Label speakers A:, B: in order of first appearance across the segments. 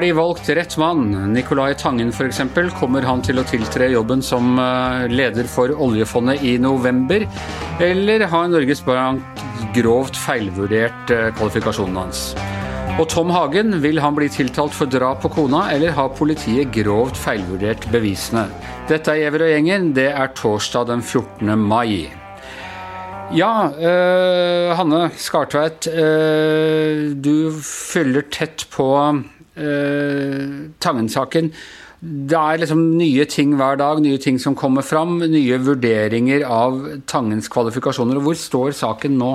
A: De valgt rett mann? Nicolai Tangen f.eks. Kommer han til å tiltre jobben som eh, leder for oljefondet i november? Eller har Norges Bank grovt feilvurdert eh, kvalifikasjonen hans? Og Tom Hagen, vil han bli tiltalt for drap på kona, eller har politiet grovt feilvurdert bevisene? Dette er Giæver og gjengen. Det er torsdag den 14. mai. Ja, uh, Hanne Skartveit. Uh, du følger tett på Tangen-saken. Det er liksom nye ting hver dag, nye ting som kommer fram. Nye vurderinger av Tangens kvalifikasjoner. Og hvor står saken nå?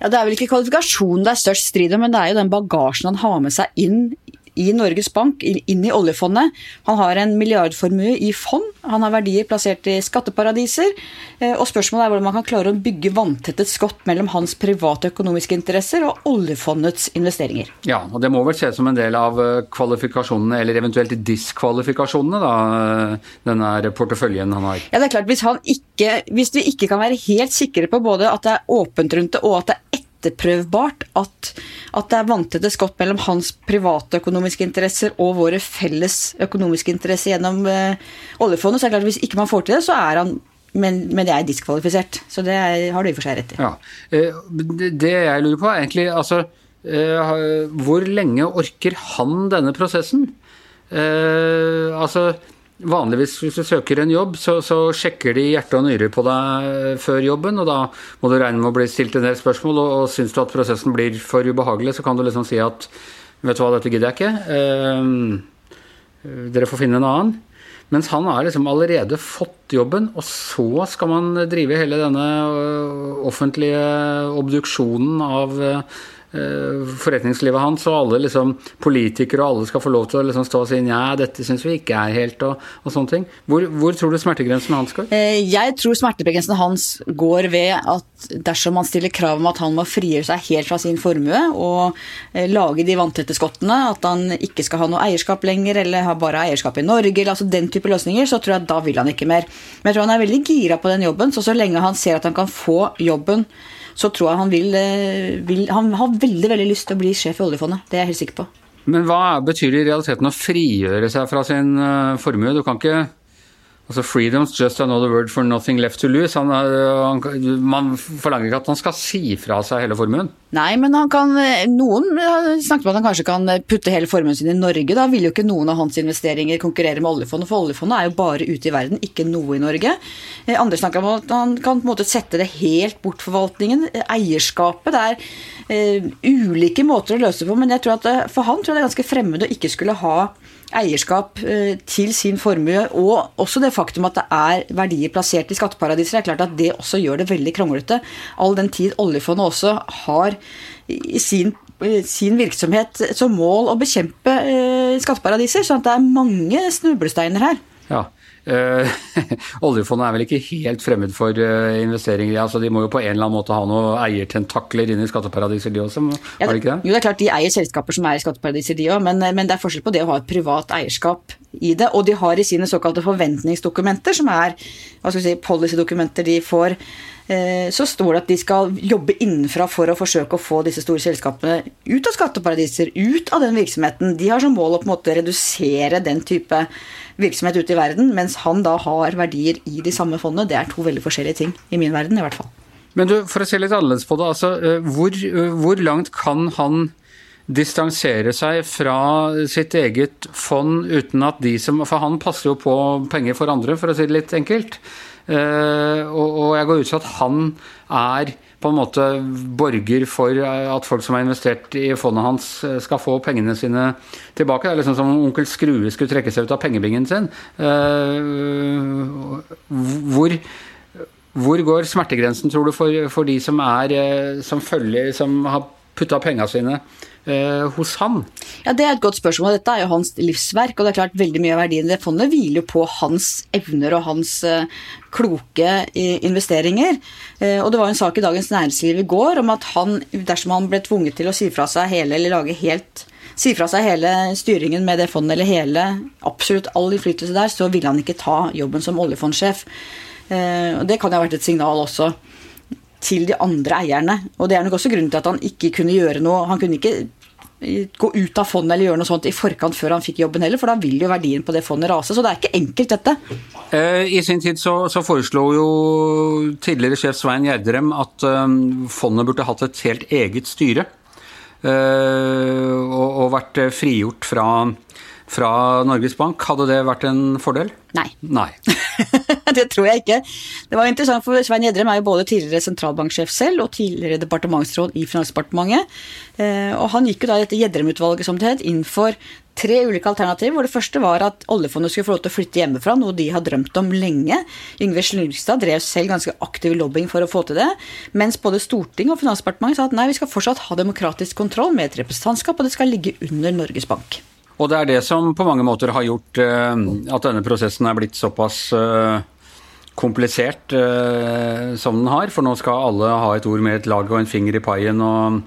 B: Ja, Det er vel ikke kvalifikasjonen det er størst strid om, men det er jo den bagasjen han har med seg inn i Norges Bank, inn i oljefondet. Han har en milliardformue i fond, han har verdier plassert i skatteparadiser. Eh, og spørsmålet er hvordan man kan klare å bygge vanntette skott mellom hans private økonomiske interesser og oljefondets investeringer.
A: Ja, og det må vel ses som en del av eh, kvalifikasjonene, eller eventuelt diskvalifikasjonene, da, eh, denne porteføljen han har?
B: Ja, det er klart. Hvis, ikke, hvis vi ikke kan være helt sikre på både at det er åpent rundt det, og at det er etterprøvbart at, at det er vanntette skott mellom hans private økonomiske interesser og våre felles økonomiske interesser gjennom eh, oljefondet. Så er det klart at hvis ikke man får til det, så er han men, men det er diskvalifisert. Så det er, har du i og for seg rett i.
A: Ja. Eh, det jeg lurer på, er egentlig altså eh, Hvor lenge orker han denne prosessen? altså Vanligvis hvis du søker en jobb, så, så, sjekker de hjerte og nyrer på deg før jobben, og da må du regne med å bli stilt en del spørsmål, og, og syns du at prosessen blir for ubehagelig, så kan du liksom si at vet du hva, dette gidder jeg ikke. Eh, dere får finne en annen. Mens han har liksom allerede fått jobben, og så skal man drive hele denne øh, offentlige obduksjonen av Eh, forretningslivet hans, og alle liksom, politikere og alle skal få lov til å liksom, stå og si ja, dette syns vi ikke er helt, og, og sånne ting. Hvor, hvor, tror du smertegrensen hans går?
B: Eh, jeg tror smertegrensen hans går ved at dersom man stiller krav om at han må frigjøre seg helt fra sin formue og eh, lage de vanntette skottene, at han ikke skal ha noe eierskap lenger eller ha bare eierskap i Norge, eller altså den type løsninger, så tror jeg da vil han ikke mer. Men jeg tror han er veldig gira på den jobben, så så lenge han ser at han kan få jobben så tror jeg han vil, eh, vil, Han har veldig veldig lyst til å bli sjef i oljefondet. Det er jeg helt sikker på.
A: Men hva betyr det i realiteten å frigjøre seg fra sin uh, formue? Du kan ikke Altså, Freedom's just another word for nothing left to lose. Han, han, man forlanger ikke at han skal si fra seg hele formuen.
B: Nei, men han kan, noen snakket om at han kanskje kan putte hele formuen sin i Norge. Da vil jo ikke noen av hans investeringer konkurrere med oljefondet, for oljefondet er jo bare ute i verden, ikke noe i Norge. Eh, andre snakker om at han kan på en måte sette det helt bort forvaltningen, eierskapet. Det er uh, ulike måter å løse det på, men jeg tror at eh, for han tror jeg det er ganske fremmed å ikke skulle ha eierskap uh, til sin formue, og også det faktum at det er verdier plassert i skatteparadiser. Er klart at det også gjør det veldig kronglete, all den tid oljefondet også har i sin, sin virksomhet som mål å bekjempe eh, skatteparadiser. at det er mange snublesteiner her.
A: Ja, Uh, oljefondet er vel ikke helt fremmed for uh, investeringer? altså De må jo på en eller annen måte ha noen eiertentakler inn i skatteparadiser, de også? Ja, det, det?
B: Jo, det er klart de eier selskaper som er i skatteparadiser, de òg, men, men, det er forskjell på det å ha et privat eierskap i det. Og de har i sine såkalte forventningsdokumenter, som er hva skal vi si, policydokumenter de får, så står det at de skal jobbe innenfra for å forsøke å få disse store selskapene ut av skatteparadiser, ut av den virksomheten. De har som mål å på en måte redusere den type virksomhet ute i verden, mens han da har verdier i de samme fondene. Det er to veldig forskjellige ting, i min verden i hvert fall.
A: Men du, for å se litt annerledes på det, altså, eh, hvor, eh, hvor langt kan han distansere seg fra sitt eget fond uten at de som For han passer jo på penger for andre, for å si det litt enkelt. Eh, og jeg går ut fra at han er på en måte borger for at folk som har investert i fondet hans, eh, skal få pengene sine tilbake. Det er liksom som om onkel Skrue skulle trekke seg ut av pengebingen sin. Eh, hvor, hvor går smertegrensen, tror du, for, for de som, er, eh, som følger, som har putta penga sine eh, hos han?
B: Ja, Det er et godt spørsmål. Dette er jo hans livsverk. og det er klart Veldig mye av verdien i det fondet hviler på hans evner og hans eh, kloke eh, investeringer. Eh, og Det var en sak i Dagens Næringsliv i går om at han, dersom han ble tvunget til å si fra seg hele, eller lage helt si fra seg hele styringen med det fondet, eller hele, absolutt all innflytelse der, så ville han ikke ta jobben som oljefondsjef. Eh, og Det kan ha vært et signal også til de andre eierne. Og det er nok også grunnen til at han ikke kunne gjøre noe. Han kunne ikke gå ut av fondet eller gjøre noe sånt i forkant før han fikk jobben heller, for da vil jo verdien på det fondet rase. Så det er ikke enkelt, dette.
A: Eh, I sin tid så, så foreslo jo tidligere sjef Svein Gjerdrem at um, fondet burde hatt et helt eget styre. Og, og, vært frigjort fra, fra Norges Bank. Hadde det vært en fordel?
B: Nei.
A: Nei.
B: det tror jeg ikke. Det var interessant, for Svein Gjedrem er jo både tidligere sentralbanksjef selv og tidligere departementsråd i Finansdepartementet. Eh, og han gikk jo da i dette Gjedrem-utvalget som det het, inn for tre ulike alternativer. hvor Det første var at oljefondet skulle få lov til å flytte hjemmefra, noe de har drømt om lenge. Yngve Slyngstad drev selv ganske aktiv lobbying for å få til det. Mens både Stortinget og Finansdepartementet sa at nei, vi skal fortsatt ha demokratisk kontroll med et representantskap, og det skal ligge under Norges Bank.
A: Og det er det som på mange måter har gjort uh, at denne prosessen er blitt såpass uh, komplisert uh, som den har. For nå skal alle ha et ord med et lag og en finger i paien. og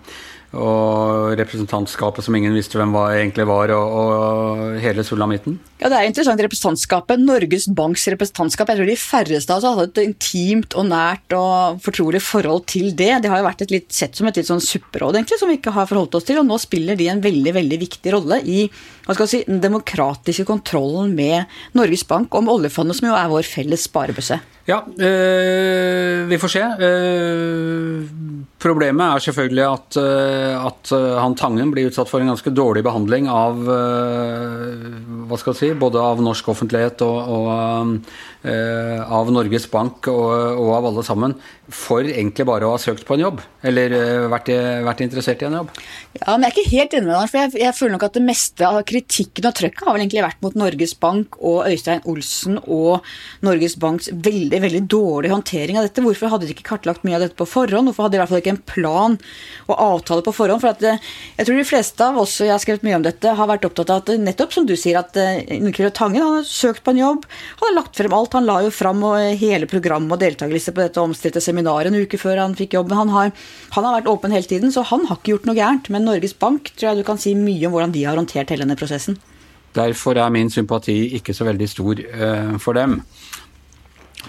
A: og representantskapet som ingen visste hvem var, egentlig var, og, og hele sulamitten?
B: Ja, det er interessant. Representantskapet, Norges Banks representantskap, jeg tror de færreste av oss hatt et intimt og nært og fortrolig forhold til det. Det har jo vært litt, sett som et litt sånn supperåd, egentlig, som vi ikke har forholdt oss til. Og nå spiller de en veldig, veldig viktig rolle i hva skal si, den demokratiske kontrollen med Norges Bank om oljefondet, som jo er vår felles sparebøsse.
A: Ja, øh, vi får se. Uh, problemet er selvfølgelig at, uh, at han Tangen blir utsatt for en ganske dårlig behandling av uh, hva skal jeg si, både av norsk offentlighet og, og av Norges Bank og, og, av alle sammen, for egentlig bare å ha søkt på en jobb. Eller vært, vært interessert i en jobb.
B: Ja, men jeg er ikke helt enig med deg, for jeg, jeg føler nok at det meste av kritikken og trøkket har vel egentlig vært mot Norges Bank og Øystein Olsen og Norges Banks veldig veldig dårlig håndtering av dette. Hvorfor hadde de ikke kartlagt mye av dette på forhånd? Hvorfor hadde de i hvert fall ikke en plan og avtale på forhånd? For at, eh, jeg tror de fleste av oss, og jeg har skrevet mye om dette, har vært opptatt av at nettopp som du sier, at Nikhil eh, Tangen hadde søkt på en jobb, har lagt frem alt. Han la jo fram eh, hele programmet og deltakerliste på dette omstridte seminaret en uke før han fikk jobben. Han har, han har vært åpen hele tiden, så han har ikke gjort noe gærent. Men Norges Bank tror jeg du kan si mye om hvordan de har håndtert hele denne prosessen.
A: Derfor er min sympati ikke så veldig stor uh, for dem.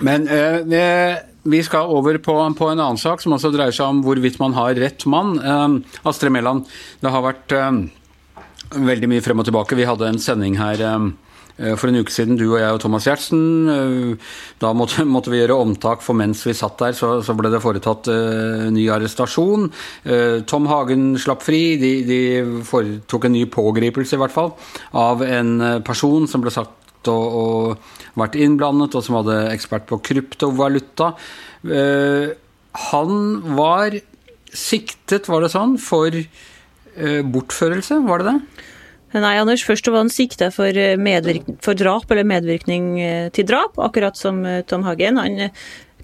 A: Men uh, vi skal over på, på, en annen sak som også dreier seg om hvorvidt man har rett mann. Uh, Astrid Mæland, det har vært veldig mye frem og tilbake. Vi hadde en sending her Eh, for en uke siden, du og jeg og Thomas Giertsen. Eh, da måtte, måtte, vi gjøre omtak, for mens vi satt der, så, så ble det foretatt uh, ny arrestasjon. Uh, Tom Hagen slapp fri. De, de foretok en ny pågripelse, i hvert fall, av en person som ble sagt å, å vært innblandet, og som hadde ekspert på kryptovaluta. Uh, han var siktet, var det sånn, for bortførelse, var det det?
C: Nei, Anders, først var han sikta for, eh, for, drap eller medvirkning eh, til drap, akkurat som eh, Tom Hagen. Han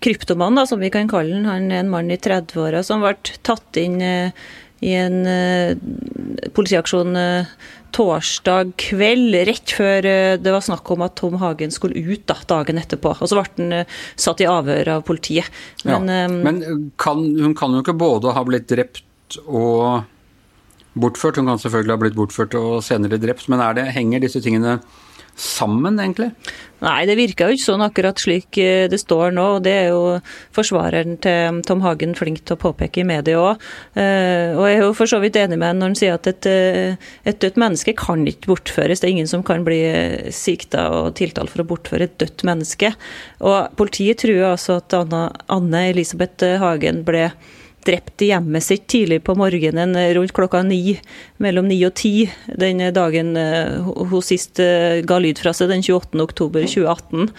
C: kryptomann, da, som vi kan kalle han, han er en mann i 30-åra som ble tatt inn i en politiaksjon torsdag kveld, rett før det var snakk om at Tom Hagen skulle ut da, dagen etterpå. Og så ble han satt i avhør av politiet.
A: Men, ja. Men kan, hun kan jo ikke både ha blitt drept og bortført. Hun kan selvfølgelig ha blitt bortført og senere drept, men det, henger disse tingene sammen, egentlig?
C: Nei, det virker jo ikke sånn akkurat slik eh, det står nå. og Det er jo forsvareren til Tom Hagen flink til å påpeke i media òg. Eh, og jeg er jo for så vidt enig med ham når han sier at et, eh, et dødt menneske kan ikke bortføres. Det er ingen som kan bli sikta og tiltalt for å bortføre et dødt menneske. Og politiet tror altså at Anne Elisabeth Hagen ble drept i hjemmet sitt tidlig på morgenen rundt klokka ni, mellom ni og ti den dagen eh, hun sist eh, ga lyd fra seg, den 28. oktober 2018.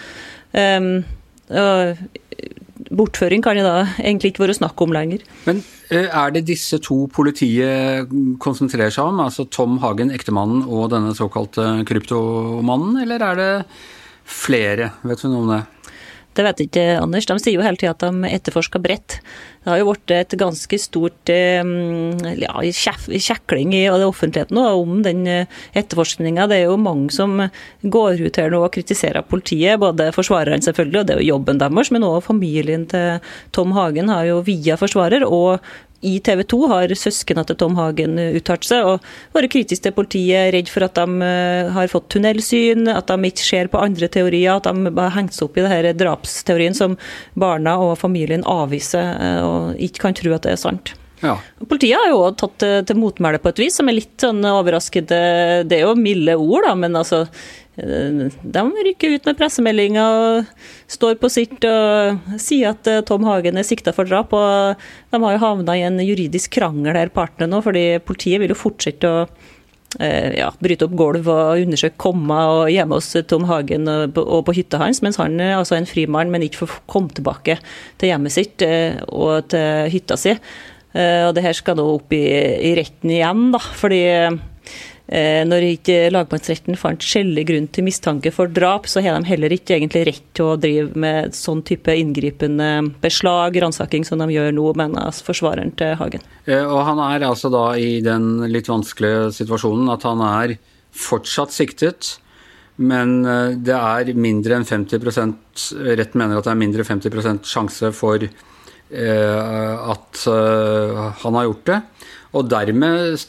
C: Um, bortføring kan det da egentlig ikke være snakk om lenger.
A: Men eh, er det disse to politiet konsentrerer seg om, altså Tom Hagen, ektemannen, og denne såkalte kryptomannen, eller er det flere? Vet du noe om det?
C: Det vet jeg ikke Anders. De sier jo hele tida at de etterforsker bredt. Det har jo blitt et ganske stort eh, ja, kjekling i offentligheten nå om den eh, etterforskninga. Det er jo mange som går ut her nå og kritiserer politiet. Både forsvareren selvfølgelig, og det er jo jobben deres, men òg familien til Tom Hagen har jo via forsvarer og i TV 2 har søsknene til Tom Hagen uttalt seg og vært kritiske til politiet, redd for at de eh, har fått tunnelsyn, at de ikke ser på andre teorier, at de har hengt seg opp i denne drapsteorien som barna og familien avviser eh, og ikke kan tro at det er sant.
A: Ja.
C: Politiet har jo tatt til, til motmæle på et vis, som er litt sånn overraskende. Det er jo milde ord, da, men altså de rykker ut med pressemeldinger og står på sitt og sier at Tom Hagen er sikta for drap. og De har jo havna i en juridisk krangel her, partene nå, fordi politiet vil jo fortsette å ja, bryte opp gulv og undersøke komma og hjemme hos Tom Hagen og på hytta hans, mens han er altså en frimann, men ikke får komme tilbake til hjemmet sitt og til hytta si. Og det her skal nå opp i, i retten igjen, da, fordi Eh, når ikke lagmannsretten fant skjellig grunn til mistanke for drap, så har de heller ikke egentlig rett til å drive med sånn type inngripende beslag, ransaking, som de gjør nå, mener forsvareren til Hagen.
A: Eh, og han er altså da i den litt vanskelige situasjonen at han er fortsatt siktet. Men eh, det er mindre enn 50% Rett mener at det er mindre 50% sjanse for at han har gjort det. Og dermed,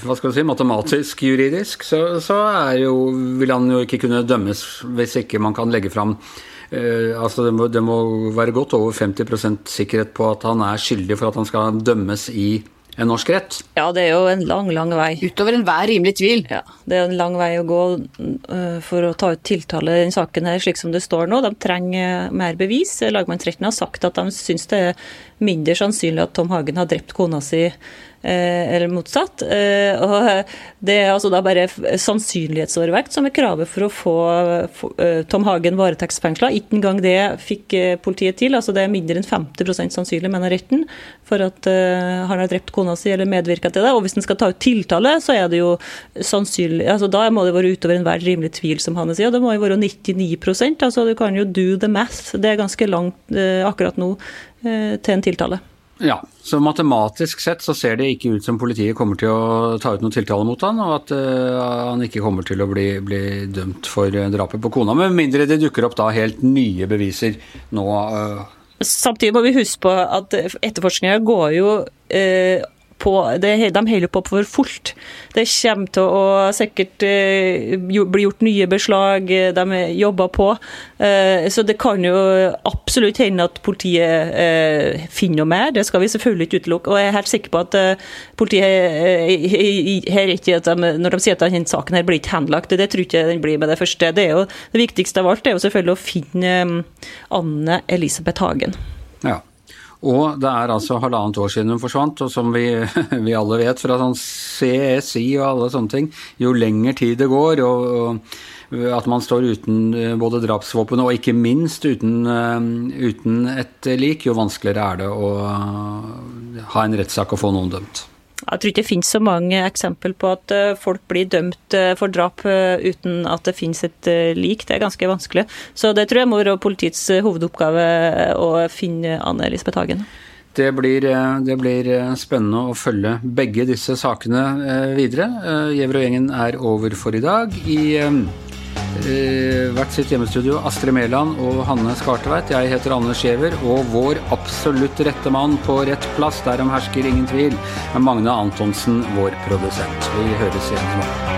A: hva skal du si, matematisk, juridisk, så, så jo, vil han jo ikke kunne dømmes hvis ikke man kan legge fram uh, altså det må, det må, være godt over 50% sikkerhet på at han er skyldig for at han skal dømmes i en norsk rett.
C: Ja, det er jo en lang, lang vei.
B: Utover enhver rimelig tvil.
C: Ja, det er en lang vei å gå uh, for å ta ut tiltale i denne saken her, slik som det står nå. De trenger mer bevis. Lagmannsretten har sagt at de syns det er mindre sannsynlig at Tom Hagen har drept kona si Eh, eller motsatt. Eh, og det er altså da bare sannsynlighetsovervekt som er kravet for å få eh, Tom Hagen varetektsfengsla. Ikke engang det fikk politiet til. altså Det er mindre enn 50% sannsynlig, mener retten, for at han har drept kona si eller medvirka til det. Og hvis en skal ta ut tiltale, så er det jo sannsynlig altså Da må det være utover enhver rimelig tvil, som Hanne sier. Og det må jo være 99% altså Du kan jo do the math. Det er ganske langt akkurat nå til en tiltale.
A: Ja, så matematisk sett så ser det ikke ut som politiet kommer til å ta ut noen tiltale mot han, og at uh, han ikke kommer til å bli, bli dømt for uh, drapet på kona, med mindre det dukker opp da helt nye beviser nå. Uh.
C: Samtidig må vi huske på at etterforskninga går jo på, det, de holder på for fullt. Det kommer til å sikkert eh, bli gjort nye beslag, de jobber på. Eh, så det kan jo absolutt hende at politiet eh, finner noe mer, det skal vi selvfølgelig ikke utelukke. Og jeg er helt sikker på at eh, politiet eh, her ikke at de, når de sier at denne saken her blir ikke henlagt, det tror ikke den blir med det første. Det, jo, det viktigste av alt er jo selvfølgelig å finne eh, Anne Elisabeth Hagen.
A: Ja. Og det er altså halvannet år siden hun forsvant, og som vi, vi alle vet fra sånn CSI og alle sånne ting, jo lengre tid det går, og, og, at man står uten eh, både drapsvåpen og ikke minst uten, eh, uten et lik, jo vanskeligere er det å ha en rettssak og få noen dømt.
C: Jeg tror ikke det finnes så mange eksempel på at eh, folk blir dømt eh, for drap eh, uten at det finnes et lik. Det er ganske vanskelig. Så det tror jeg må være politiets hovedoppgave å finne Anne Elisabeth Hagen.
A: Det blir, det blir, spennende å følge begge disse sakene videre. Gjever og gjengen er over for i dag. I hvert sitt hjemmestudio. Astrid Mæland og Hanne Skartveit. Jeg heter Anne Skjever, og vår absolutt rette mann på rett plass, derom hersker ingen tvil, er Magne Antonsen, vår produsent. Vi høres igjen i morgen.